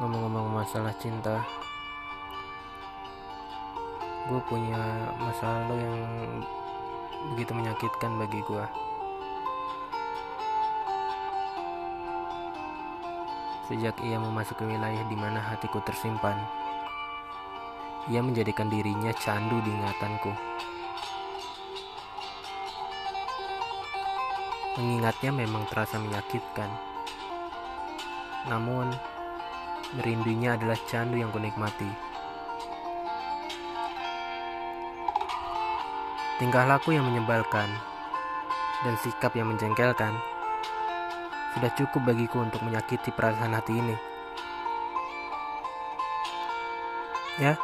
ngomong-ngomong masalah cinta gue punya masa lalu yang begitu menyakitkan bagi gue sejak ia memasuki wilayah di mana hatiku tersimpan ia menjadikan dirinya candu di ingatanku. Mengingatnya memang terasa menyakitkan. Namun Merindunya adalah candu yang kunikmati. Tingkah laku yang menyebalkan dan sikap yang menjengkelkan sudah cukup bagiku untuk menyakiti perasaan hati ini. Ya,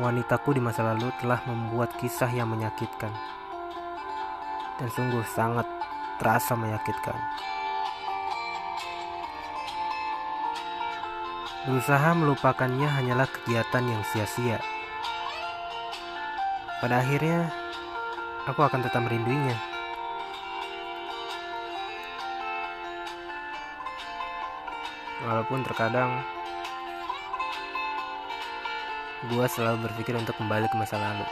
wanitaku di masa lalu telah membuat kisah yang menyakitkan dan sungguh sangat terasa menyakitkan. Berusaha melupakannya hanyalah kegiatan yang sia-sia. Pada akhirnya, aku akan tetap merinduinya. Walaupun terkadang gue selalu berpikir untuk kembali ke masa lalu.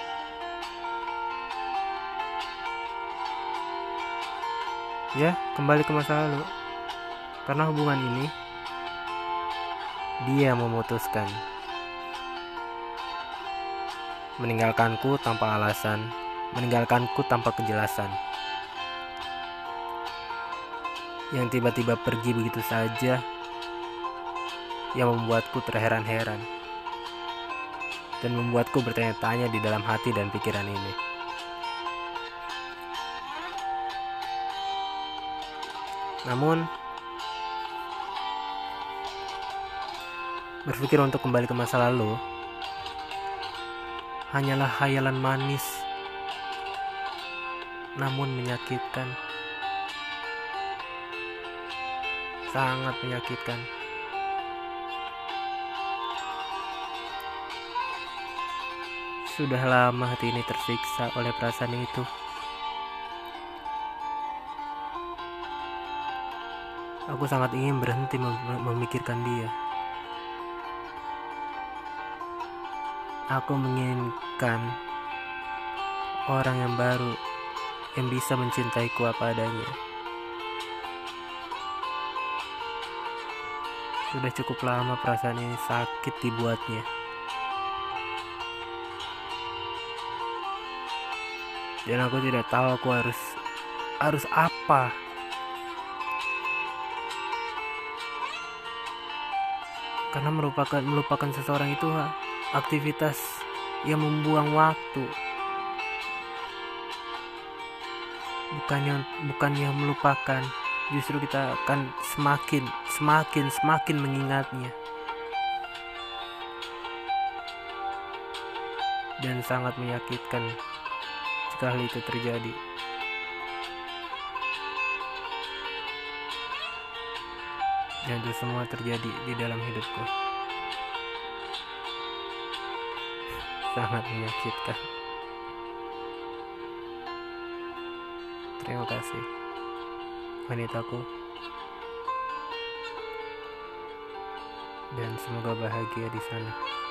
Ya, kembali ke masa lalu. Karena hubungan ini dia memutuskan meninggalkanku tanpa alasan, meninggalkanku tanpa kejelasan. Yang tiba-tiba pergi begitu saja yang membuatku terheran-heran dan membuatku bertanya-tanya di dalam hati dan pikiran ini. Namun, Berpikir untuk kembali ke masa lalu hanyalah hayalan manis, namun menyakitkan. Sangat menyakitkan. Sudah lama hati ini tersiksa oleh perasaan itu. Aku sangat ingin berhenti memikirkan dia. Aku menginginkan orang yang baru yang bisa mencintaiku apa adanya. Sudah cukup lama perasaan ini sakit dibuatnya. Dan aku tidak tahu aku harus harus apa. Karena merupakan melupakan seseorang itu aktivitas yang membuang waktu. Bukannya bukannya melupakan. Justru kita akan semakin semakin semakin mengingatnya. Dan sangat menyakitkan jika hal itu terjadi dan itu semua terjadi di dalam hidupku sangat menyakitkan. Terima kasih, wanitaku, dan semoga bahagia di sana.